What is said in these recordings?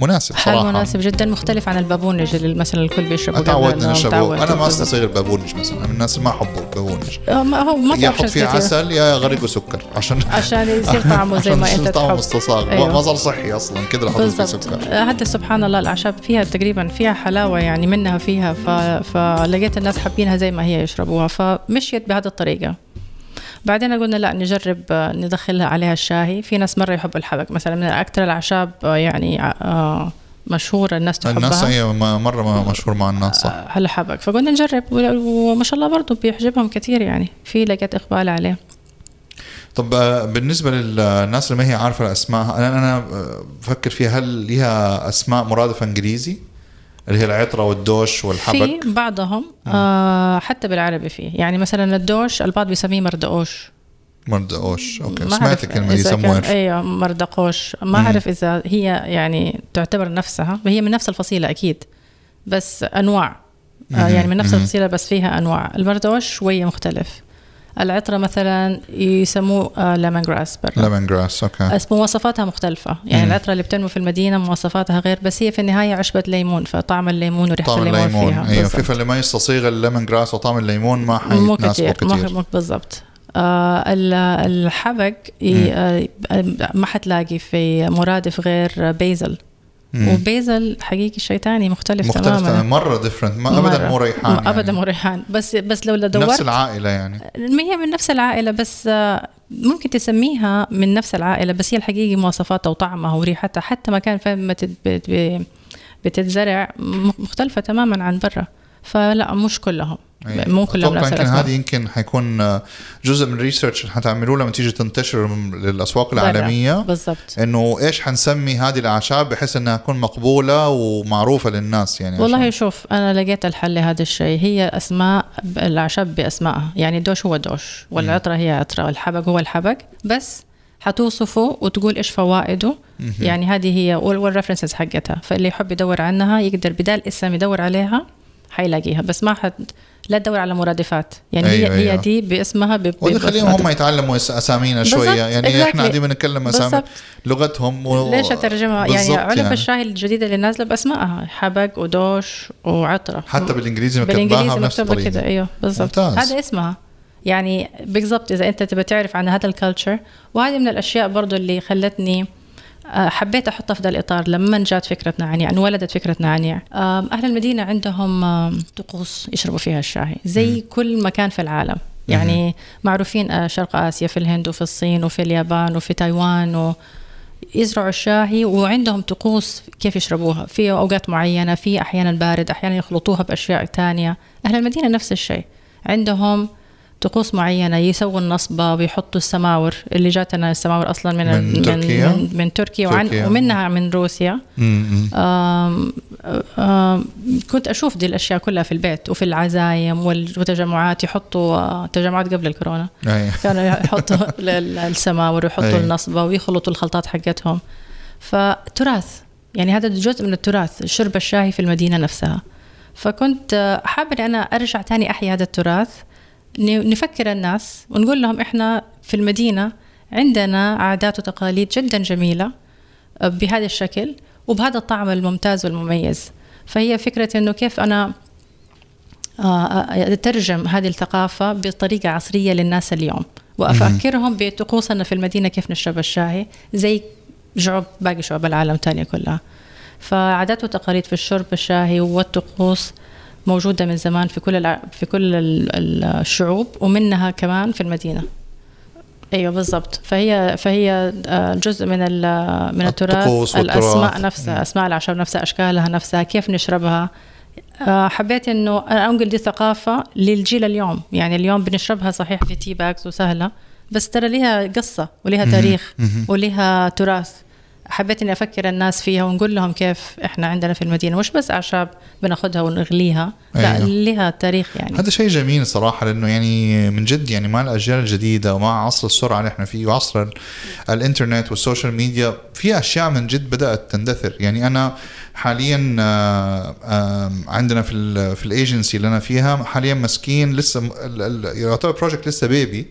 مناسب حال صراحة. مناسب جدا؟ مختلف عن البابونج اللي مثلا الكل بيشربه تعودنا نشربه أنا ما. استصيغ البابونج مثلا. من الناس اللي ما حبوا البابونج آه، ما هو ما في يا حط options فيه. عسل يا غرقه سكر عشان عشان يصير طعمه زي ما يصير أنت طعمه مستصاغ. أيوه. ما صار صحي أصلا. كده لو حطيت فيه سكر آه، حتى سبحان الله الأعشاب فيها تقريبا فيها حلاوة يعني منها فيها ف... فلقيت الناس حابينها زي ما هي يشربوها فمشيت بهذه الطريقة. بعدين قلنا لا نجرب آه، ندخلها عليها الشاهي. في ناس مرة يحبوا الحبق. مثلا من أكثر الأعشاب آه، يعني آه، مشهورة الناس تحبها. الناس هي ما- مرة ما مشهور مع الناس صح. هلا حبق. فقلنا نجرب وما شاء الله برضه بيعجبهم كثير يعني. في لقيت إقبال عليه. طب بالنسبة للناس اللي ما هي عارفة الأسماء أنا أنا آه، بفكر فيها هل ليها أسماء مرادفه إنجليزي؟ اللي هي العطرة والدوش والحبك. في بعضهم آه حتى بالعربي فيه. يعني مثلا الدوش البعض بيسميه مردقوش. مردقوش أوكي. ما سمعت الكلمة دي يسموها أيوه مردقوش. ما أعرف إذا هي يعني تعتبر نفسها هي من نفس الفصيلة أكيد بس أنواع. آه يعني من نفس. الفصيلة بس فيها أنواع. المردقوش شوية مختلف. العطرة مثلا يسموه آه lemon grass برا. lemon grass okay بس مواصفاتها مختلفة. يعني مم. العطرة اللي بتنمو في المدينة مواصفاتها غير بس هي في النهاية عشبة ليمون فطعم الليمون وريحة طعم الليمون, الليمون. فيها. أيوه. في فاللي ما يستصيغ ال lemon grass وطعم الليمون ما مو حيتناسبه كتير, كثير مو مو بالضبط. آه ال- الحبق آه ما حتلاقي في مرادف غير basil. مم. و basil حقيقي شيء تاني مختلف, مختلف تماما تماما مرة different ما ابدا. مو ريحان يعني. ابدا مو ريحان بس بس لو دورت نفس العائلة يعني ما هي من نفس العائلة بس آه، ممكن تسميها من نفس العائلة بس هي الحقيقي مواصفاتها وطعمها وريحتها حتى مكان فين ما بتتزرع م- مختلفة تماما عن برا فلا مش كلهم. أي. مو كلهم نفس يمكن. هذه يمكن حيكون آه، جزء من ال research اللي حتعملوه لما تيجي تنتشر للأسواق. العالمية. بالضبط. إنه إيش حنسمي هذه الأعشاب بحيث إنها تكون مقبولة ومعروفة للناس يعني والله عشان- شوف أنا لقيت الحل لهذا الشيء. هي أسماء الأعشاب بأسمائها. يعني الدوش هو دوش والعطرة هي عطرة والحبق هو الحبق. بس حتوصفه وتقول إيش فوائده. يعني هذه هي والريفرنسز حقتها. فاللي يحب يدور عنها يقدر بدال اسم يدور عليها حيلاقيها بس ما حد لا تدور على مرادفات. يعني أيوة، هي أيوة. هي دي باسمها ب- خليهم هم يتعلموا أس- أسامينا شوية. يعني exactly. إحنا قاعدين بنتكلم أسامي. لغتهم و... ليش أترجمها؟ يعني علب الشاي الجديدة اللي نازلة بأسمائها حبق ودوش وعطرة. حتى بالإنجليزي مكتباها بالإنجليزي بنفس مكتوبه كده الطريقة. أيوه بالضبط. هذا اسمها. يعني بالضبط إذا أنت تبى تعرف عن هذا الكلتشر وهذه من الأشياء برضو اللي خلتني حبيت أحطها في ذا الإطار لما جات فكرة نعناع انولدت فكرة نعناع. آم، أهل المدينة عندهم طقوس يشربوا فيها الشاي زي كل مكان في العالم. يعني معروفين آه، شرق آسيا في الهند وفي الصين وفي اليابان وفي تايوان و يزرعوا الشاهي وعندهم طقوس كيف يشربوها. في أوقات معينة في أحيانا بارد أحيانا يخلطوها بأشياء تانية. أهل المدينة نفس الشيء. عندهم طقوس معينة يسووا النصبة ويحطوا السماور اللي جاتنا السماور أصلا من من من تركيا؟ من, من تركيا, وعن تركيا. ومنها من روسيا. آم آم كنت أشوف دي الأشياء كلها في البيت وفي العزايم وال- والتجمعات يحطوا آه، تجمعات قبل الكورونا أي. كانوا يحطوا ال- ال- السماور ويحطوا أي. النصبة ويخلطوا الخلطات حقتهم فتراث يعني هذا جزء من التراث شرب الشاي في المدينة نفسها فكنت آه، حابة أن أنا أرجع تاني أحيا هذا التراث نفكر الناس ونقول لهم إحنا في المدينة عندنا عادات وتقاليد جدا جميلة آه، بهذا الشكل وبهذا الطعم الممتاز والمميز. فهي فكرة أنه كيف أنا آه، أترجم هذه الثقافة بطريقة عصرية للناس اليوم. وأفكرهم بطقوسنا في المدينة كيف نشرب الشاي زي شعوب باقي شعوب العالم الثانية كلها. فعادات وتقاليد في الشرب الشاهي والطقوس موجودة من زمان في كل الع... في كل ال- ال- الشعوب ومنها كمان في المدينة. أيوه بالضبط. فهي فهي آه، جزء من من التراث. الأسماء نفسها أسماء الأعشاب نفسها أشكالها نفسها كيف نشربها. آه، حبيت إنه أنا انقل دي ثقافة للجيل اليوم. يعني اليوم بنشربها صحيح في tea bags وسهلة بس ترى لها قصة ولها تاريخ ولها تراث. حبيت إني أفكر الناس فيها ونقول لهم كيف إحنا عندنا في المدينة مش بس أعشاب بناخذها ونغليها لا أيوه. لها تاريخ يعني. هذا شيء جميل صراحة لأنه يعني من جد يعني مع الأجيال الجديدة ومع عصر السرعة اللي إحنا فيه وعصر ال- الإنترنت وال social media في أشياء من جد بدأت تندثر. يعني أنا حاليا آه، عندنا في ال في الأيجنسي اللي أنا فيها حاليا ماسكين لسه يعتبر project لسه baby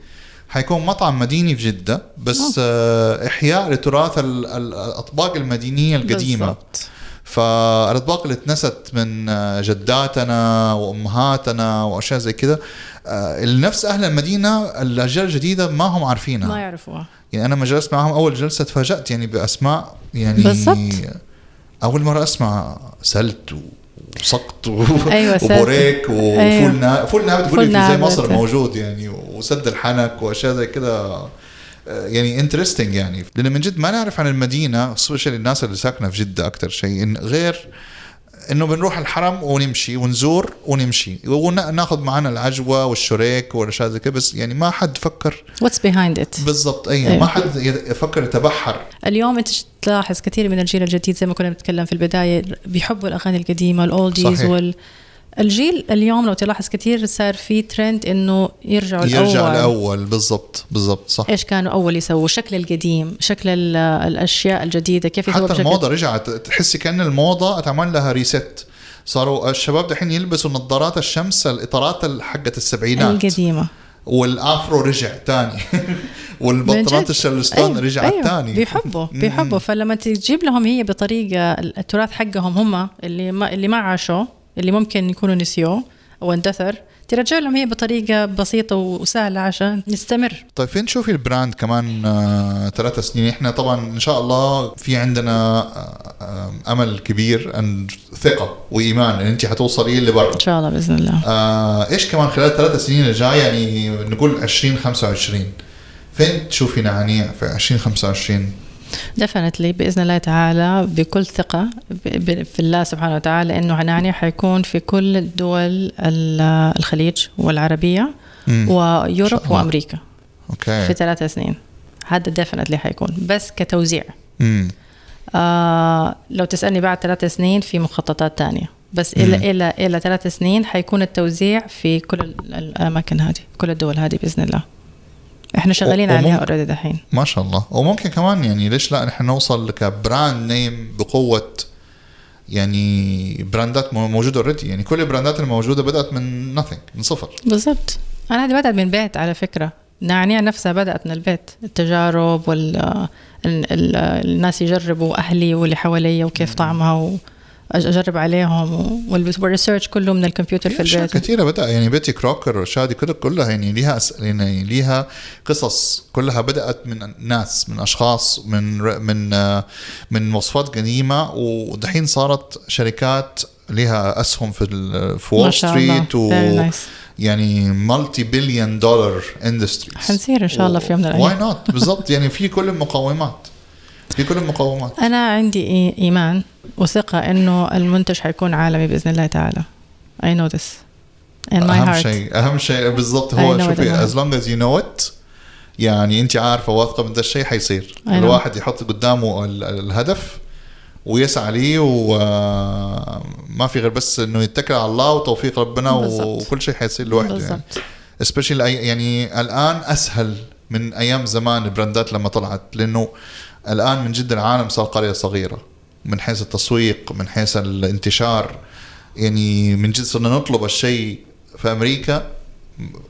حيكون مطعم مديني في جدة بس آه، إحياء لتراث ال- ال- الأطباق المدينية القديمة بالضبط. فالأطباق اللي اتنست من آه، جداتنا وأمهاتنا وأشياء زي كده آه، نفس أهل المدينة الأجيال الجديدة ما هم عارفينها ما يعرفوها يعني أنا لما جلست معهم أول جلسة تفاجأت يعني بأسماء يعني بالضبط. أول مرة أسمع سلت وسقط و... أيوة،. وبوريك وفول أيوة. نا... فول نابت زي. مصر موجود يعني وسد الحنك وأشياء زي كده آه، يعني interesting يعني لأن من جد ما نعرف عن المدينة specially الناس اللي ساكنة في جدة أكثر شيء غير إنه بنروح الحرم ونمشي ونزور ونمشي وناخذ معنا العجوة والشريك والأشياء زي كده بس يعني ما حد فكر what's behind it بالضبط أي أيوة. ما حد يفكر يتبحر اليوم انت تلاحظ كثير من الجيل الجديد زي ما كنا بنتكلم في البداية بيحبوا الأغاني القديمة ال oldies صحيح. وال الجيل اليوم لو تلاحظ كثير صار في ترند إنه يرجعوا يرجع الأول. الأول بالضبط بالضبط صح. إيش كانوا أول يسووا؟ شكل القديم شكل ال- الأشياء الجديدة كيف يسووا حتى الموضة رجعت تحسي كأن الموضة أتعمل لها reset صاروا الشباب دحين يلبسوا نظارات الشمس الإطارات حقت السبعينات. القديمة. وال afro رجع تاني. جد. الشلستون أيوة، رجعت أيوة. تاني. بيحبوا بيحبوا. فلما تجيب لهم هي بطريقة التراث حقهم هم اللي ما اللي ما عاشوا اللي ممكن يكونوا نسيوه أو اندثر ترجع لهم هي بطريقة بسيطة وسهلة عشان نستمر. طيب فين تشوفي ال brand كمان آه، ثلاث سنين؟ إحنا طبعا إن شاء الله في عندنا آه، أمل كبير ان ثقة وإيمان إن انت حتوصلي لبرا إن شاء الله بإذن الله. آه إيش كمان خلال ثلاث سنين الجاية؟ يعني نقول 2025 فين تشوفي نعنيع في 2025 definitely بإذن الله تعالى بكل ثقة في الله سبحانه وتعالى إنه نعنيع حيكون في كل دول ال- الخليج والعربية مم. و Europe. وأمريكا. في okay ثلاث سنين. هذا definitely حيكون. بس كتوزيع. آه لو تسألني بعد ثلاث سنين في مخططات تانية. بس مم. إلى إلى إلى ثلاث سنين حيكون التوزيع في كل ال- الأماكن هذه كل الدول هذه بإذن الله. إحنا شغالين عليها already دحين. ما شاء الله. وممكن كمان يعني ليش لا نحن نوصل ك brand name بقوة يعني براندات مو- موجودة already يعني كل البراندات الموجودة بدأت من nothing من صفر. بالضبط. أنا هذه بدأت من بيت على فكرة. نعنيع نفسها بدأت من البيت. التجارب وال ال- ال- الناس يجربوا أهلي واللي حواليا وكيف طعمها وأجرب عليهم وال research كله من الكمبيوتر في البيت. كثيرة بدأ يعني بيتي كروكر والأشياء دي كلها كلها يعني ليها أس... يعني ليها قصص. كلها بدأت من ناس من أشخاص من من آه، من وصفات قديمة. ودحين صارت شركات لها أسهم في ال... في وول ستريت و. يعني multi billion dollar industries حنصير إن شاء الله في يوم من الأيام. why not بالضبط. يعني في كل المقومات. في كل المقومات أنا عندي إيمان وثقة إنه المنتج حيكون عالمي بإذن الله تعالى. I know this in my أهم heart. شيء أهم شيء بالضبط هو شوفي as long as you know it يعني انت عارفة واثقة من ده الشيء حيصير. الواحد يحط قدامه ال- الهدف ويسعى ليه وما في غير بس إنه يتكل على الله وتوفيق ربنا بالضبط. وكل شيء حيصير لوحده يعني especially الأي- يعني الآن أسهل من أيام زمان البراندات لما طلعت لأنه الآن من جد العالم صار قرية صغيرة من حيث التسويق من حيث الانتشار. يعني من جد صرنا نطلب الشيء في أمريكا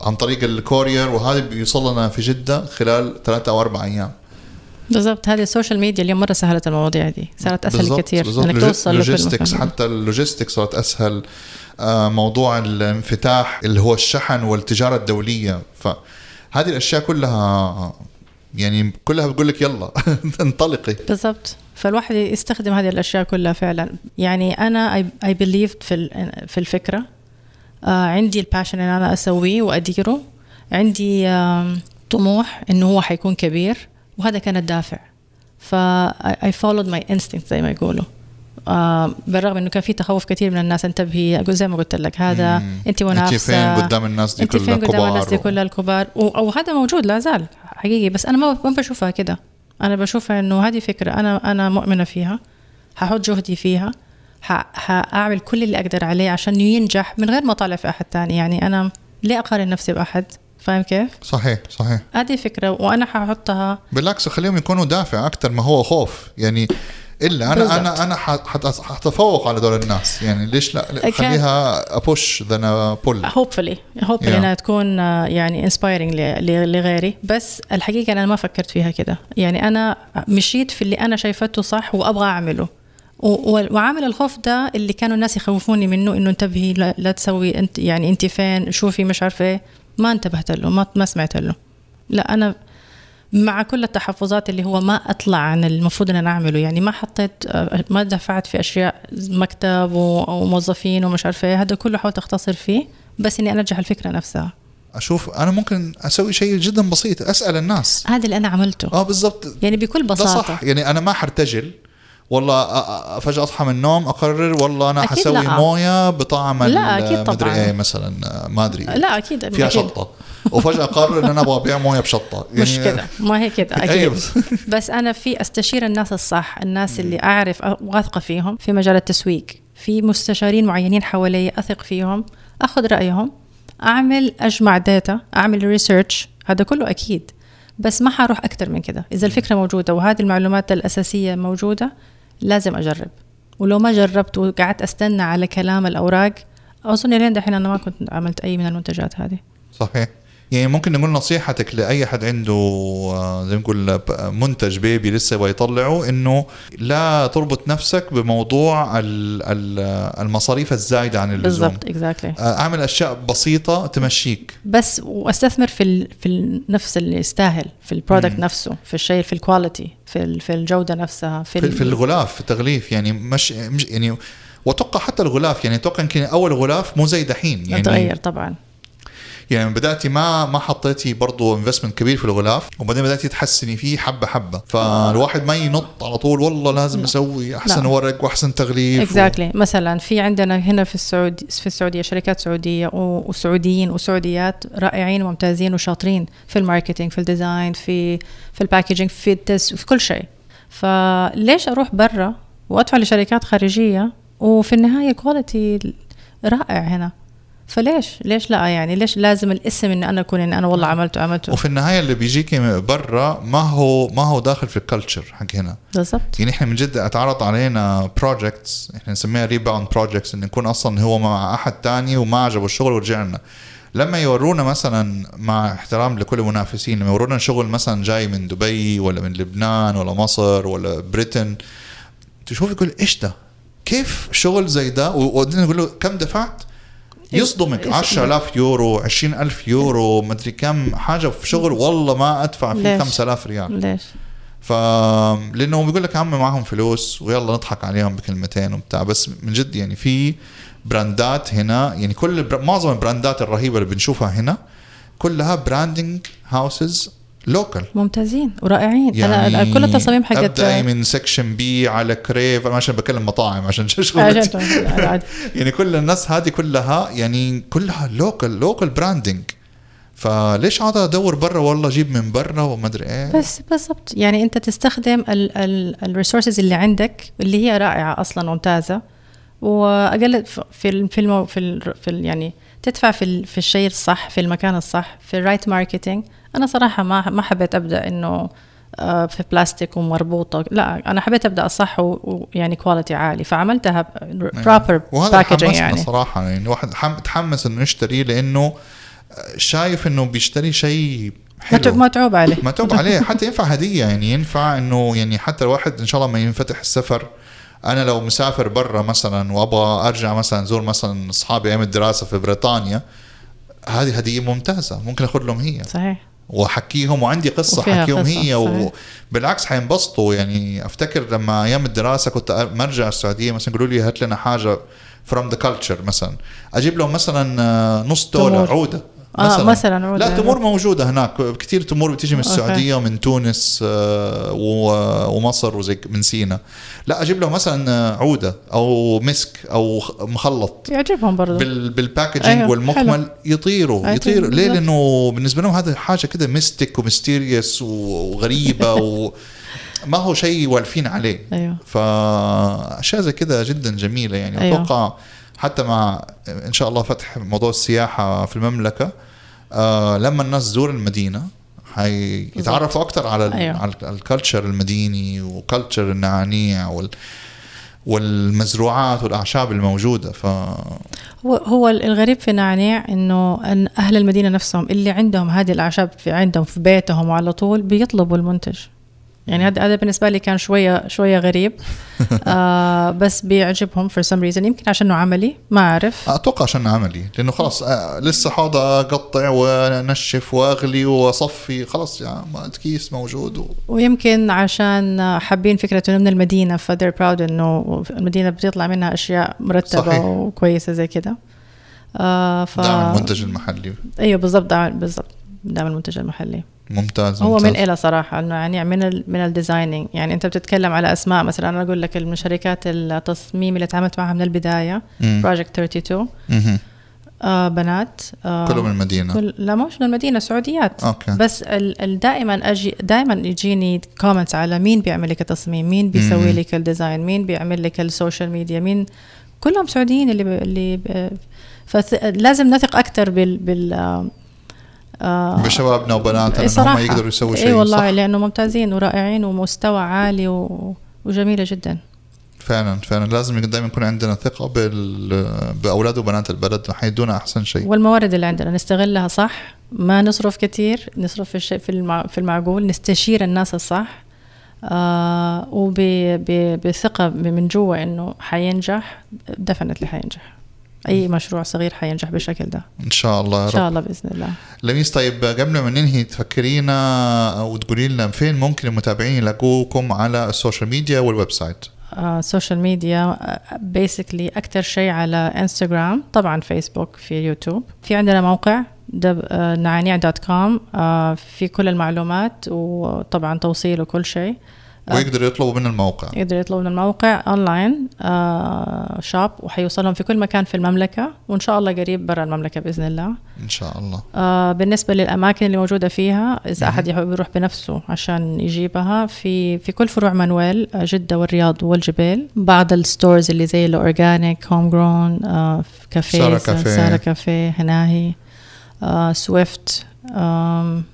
عن طريق ال courier وهذا بيوصل لنا في جدة خلال ثلاثة أو أربع أيام. بالضبط. هذه ال social media اليوم مرة سهلت المواضيع دي صارت أسهل بالضبط، كثير بالضبط. إنك logi- توصل logistics. حتى ال logistics صارت أسهل. آه، موضوع الانفتاح اللي هو الشحن والتجارة الدولية. فهذه الأشياء كلها يعني كلها بتقول لك يلا انطلقي. بالضبط. فالواحد يستخدم هذه الأشياء كلها فعلا. يعني أنا I believe في في الفكرة. آه عندي ال passion ان أنا أسويه وأديره. عندي آم، طموح إنه هو حيكون كبير وهذا كان الدافع. ف I followed my instinct زي ما يقولوا. آه بالرغم إنه كان في تخوف كثير من الناس انتبهي زي ما قلت لك هذا. أنت منافسه أنت فين قدام الناس دي كلها فين قدام الناس دي كلها الكبار؟ و- أو هذا موجود لا زال حقيقي بس أنا ما بشوفها كده. أنا بشوفها إنه هذه فكرة أنا أنا مؤمنة فيها ححط جهدي فيها ح- حأعمل كل اللي أقدر عليه عشان ينجح من غير ما أطالع في أحد تاني. يعني أنا ليه أقارن نفسي بأحد. فاهم كيف؟ صحيح صحيح. هذه فكرة وأنا ححطها. بالعكس خليهم يكونوا دافع أكثر ما هو خوف. يعني إلا أنا بالضبط. أنا أنا حتفوق على دول الناس. يعني ليش لا؟ خليها أبوش ذن بول هوبفلي هوبفلي. إنها تكون آه، يعني انسبايرنج لغيري. بس الحقيقة أنا ما فكرت فيها كده. يعني أنا مشيت في اللي أنا شايفته صح وأبغى أعمله. وعامل الخوف ده اللي كانوا الناس يخوفوني منه إنه انتبهي لا, لا تسوي انت يعني أنت فين؟ شوفي مش عارفة إيه. ما انتبهت له ما ما سمعت له. لا أنا مع كل التحفظات اللي هو ما أطلع عن المفروض إن أنا أعمله. يعني ما حطيت آه، ما دفعت في أشياء مكتب وموظفين ومش عارفة إيه هذا كله حاولت اختصر فيه بس إني أنجح الفكرة نفسها. أشوف أنا ممكن أسوي شيء جدا بسيط أسأل الناس. هذا اللي أنا عملته. آه بالضبط. يعني بكل ده بساطة. صح يعني أنا ما حرتجل. والله فجأة أصحى من النوم أقرر والله أنا حسوي لا. موية بطعم لا، مدري طبعاً. إيه مثلا ما أدري. لا أكيد فيها أكيد. شطة. وفجأة أقرر إن أنا أبغى أبيع موية بشطة. مش كده. ما هي كده أيوة. أكيد. بس. بس أنا في أستشير الناس الصح الناس اللي أعرف واثقة فيهم في مجال التسويق. في مستشارين معينين حوالي أثق فيهم أخذ رأيهم أعمل أجمع data أعمل research هذا كله أكيد. بس ما حروح أكثر من كده. إذا الفكرة موجودة وهذه المعلومات الأساسية موجودة لازم أجرب. ولو ما جربت وقعدت أستنى على كلام الأوراق أظن لين دحين أنا ما كنت عملت أي من المنتجات هذه. صحيح. يعني ممكن نقول نصيحتك لأي حد عنده آه، زي ما نقول ب- منتج baby لسه يبغى يطلعه إنه لا تربط نفسك بموضوع ال- ال- المصاريف الزايدة عن اللزوم بالضبط exactly آه، أعمل أشياء بسيطة تمشيك بس وأستثمر في ال... في النفس اللي يستاهل في ال product نفسه في الشيء في ال quality في. في الجودة نفسها في, في. في الغلاف في التغليف يعني مش, مش يعني وأتوقع حتى الغلاف يعني أتوقع يمكن أول غلاف مو زي دحين يعني تغير طبعا يعني بدأتي ما ما حطيتي برضه investment كبير في الغلاف وبعدين بدأتي تحسني فيه حبة حبة. فالواحد ما ينط على طول والله لازم أسوي أحسن لا. ورق وأحسن تغليف. exactly مثلا في عندنا هنا في السعودي في السعودية شركات سعودية و- وسعوديين وسعوديات رائعين وممتازين وشاطرين في ال marketing في ال design في في ال packaging في التس في كل شيء. فليش أروح برا وأدفع لشركات خارجية؟ وفي النهاية quality رائع هنا. فليش؟ ليش لا يعني؟ ليش لازم الاسم ان أنا أكون ان أنا والله عملته عملته؟ وفي النهاية اللي بيجيكي من برا ما هو ما هو داخل في ال culture حق هنا. بالضبط. يعني إحنا من جد أتعرض علينا projects إحنا نسميها rebound projects إن يكون أصلا هو مع أحد تاني وما عجبه الشغل ورجعنا لما يورونا مثلا مع احترام لكل المنافسين لما يورونا شغل مثلا جاي من دبي ولا من لبنان ولا مصر ولا بريتن تشوف يقول إيش ده؟ كيف شغل زي ده؟ وبعدين نقول له كم دفعت؟ يصدمك إيش- 10000 يورو 20000 يورو مدري كم حاجة في شغل والله ما أدفع فيه ليش؟ 5000 ريال. ليش؟ ف لأنه بيقول لك يا عم معهم فلوس ويلا نضحك عليهم بكلمتين وبتاع بس من جد يعني في براندات هنا يعني كل البر... معظم البراندات الرهيبة اللي بنشوفها هنا كلها براندنج هاوسز لوكال ممتازين ورائعين. يعني أنا كل التصاميم حقت أبدأ من سكشن بي على كريف أنا عشان بكلم مطاعم عشان شغل عشان- عاد. يعني كل الناس هذه كلها يعني كلها لوكال لوكال براندنج فليش عاد أدور برا؟ والله أجيب من برا وما أدري إيه. بس بالضبط. يعني أنت تستخدم ال resources اللي عندك اللي هي رائعة أصلا ممتازة. وأقل في في في, في ال يعني تدفع في في الشيء الصح في المكان الصح في ال right marketing أنا صراحة ما ما حبيت أبدأ إنه آه، في بلاستيك ومربوطة. لا أنا حبيت أبدأ الصح ويعني quality عالي. فعملتها proper وهذا packaging حمسنا يعني. صراحة. يعني الواحد حم- تحمس إنه يشتري لإنه شايف إنه بيشتري شيء حلو. متعوب عليه. متعوب عليه. حتى ينفع هدية. يعني ينفع إنه يعني حتى الواحد إن شاء الله ما ينفتح السفر. أنا لو مسافر برا مثلا وأبغى أرجع مثلا زور مثلا أصحابي أيام الدراسة في بريطانيا هذه هدية ممتازة ممكن أخذ لهم هي. صحيح. وأحكيهم وعندي قصة أحكيهم هي صحيح. وبالعكس حينبسطوا. يعني أفتكر لما أيام الدراسة كنت مرجع السعودية مثلا يقولوا لي هات لنا حاجة from the culture مثلا. أجيب لهم مثلا آه، نص دولار تمور. عوده آه، مثلاً. لا تمور موجودة هناك. كثير تمور بتيجي من أوكي. السعودية ومن تونس آه، ومصر وزي من سينا. لا أجيب لهم مثلا آه، عودة أو مسك أو مخلط. يعجبهم برضه بال بال packaging أيوة، والمكمل يطيروا أيوة، يطيروا. ليه. لأنه بالنسبة لهم هذا حاجة كده mystic و mysterious وغريبة و ما هو شيء والفين عليه. أيوه. فاشياء زي كده جدا جميلة يعني. أيوة. أتوقع حتى مع إن شاء الله فتح موضوع السياحة في المملكة آه لما الناس تزور المدينة هيتعرفوا أكثر على ال أيوة. على الكالتشر المديني وكالتشر النعناع وال والمزروعات والأعشاب الموجودة. ف هو هو الغريب في نعناع إنه إن أهل المدينة نفسهم اللي عندهم هذه الأعشاب في عندهم في بيتهم على طول بيطلبوا المنتج. يعني هذا هذا بالنسبة لي كان شوية شوية غريب. آه بس بيعجبهم for some reason. يمكن عشانه عملي ما أعرف. أتوقع عشان عملي لأنه خلاص آه، لسه حاضر أقطع وأنشف وأغلي وأصفي خلاص ما الكيس موجود و... ويمكن عشان حابين فكرة إنه من المدينة ف they're proud إنه المدينة بتطلع منها أشياء مرتبة صحيح. وكويسة زي كده. آه ف دعم المنتج المحلي. أيوه بالضبط دعم بالضبط. دعم المنتج المحلي ممتاز هو ممتاز. من إلى صراحة إنه يعني من ال من ال designing يعني أنت بتتكلم على أسماء مثلا أنا أقول لك من شركات التصميم اللي تعاملت معها من البداية. Project 32 مهم. آه بنات آه كله من المدينة كل لا مش من المدينة سعوديات أوكي بس ال ال دائما أجي دائما يجيني comments على مين بيعمل لك التصميم مين بيسوي. لك ال design مين بيعمل لك ال social media مين كلهم سعوديين اللي ب... اللي ب... فلازم نثق أكثر بال بال آه، بشبابنا وبناتنا صراحة. هم يقدروا يسووا شيء اي والله صح؟ لأنه ممتازين ورائعين ومستوى عالي و... وجميلة جدا. فعلا فعلا. لازم دائما يكون عندنا ثقة بال... بأولاد وبنات البلد. حيدونا أحسن شيء. والموارد اللي عندنا نستغلها صح؟ ما نصرف كثير نصرف في الشيء في, المع... في المعقول نستشير الناس الصح. آه وبثقه من جوا إنه حينجح definitely حينجح. أي مشروع صغير حينجح بالشكل ده. إن شاء الله يا إن رب. شاء الله بإذن الله. لميس طيب قبل ما ننهي تفكرينا أو تقولي لنا فين ممكن المتابعين يلاقوكم على ال social media وال website؟ ال social media basically أكثر شيء على إنستغرام طبعا فيسبوك في يوتيوب. في عندنا موقع نعنيع dot com في كل المعلومات وطبعا توصيل وكل شيء. ويقدروا يطلبوا من الموقع. يقدروا يطلبوا من الموقع اونلاين آه shop وحيوصلهم في كل مكان في المملكة وإن شاء الله قريب برا المملكة بإذن الله. إن شاء الله. آه بالنسبة للأماكن اللي موجودة فيها إذا أحد يحب يروح بنفسه عشان يجيبها في في كل فروع مانويل آه، جدة والرياض والجبيل بعض ال stores اللي زي ال organic home grown آه كافيه سارة كافيه. سارة كافيه هناهي آه سويفت آم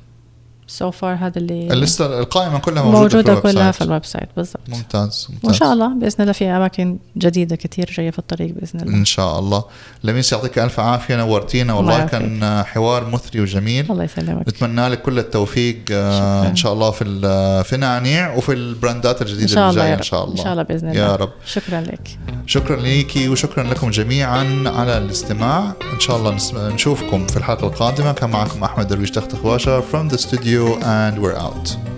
سو فار هذا اللي الليستة القائمة كلها موجودة, موجودة في كلها. في الويب سايت بالضبط. ممتاز ممتاز. وان شاء الله بإذن الله في أماكن جديدة كثير جاية في الطريق بإذن الله. إن شاء الله. لميس يعطيك ألف عافية نورتينا. والله الله كان حوار مثري وجميل. الله يسلمك. نتمنى لك كل التوفيق آه، شكراً. إن شاء الله في ال- في نعنيع وفي البراندات إن الجديده اللي جاية إن شاء الله. إن شاء الله بإذن الله. يا رب. شكرا لك. شكرا ليكي وشكرا لكم جميعا على الاستماع. إن شاء الله نشوفكم في الحلقة القادمة. كان معكم أحمد درويش تخت خواشة from the and we're out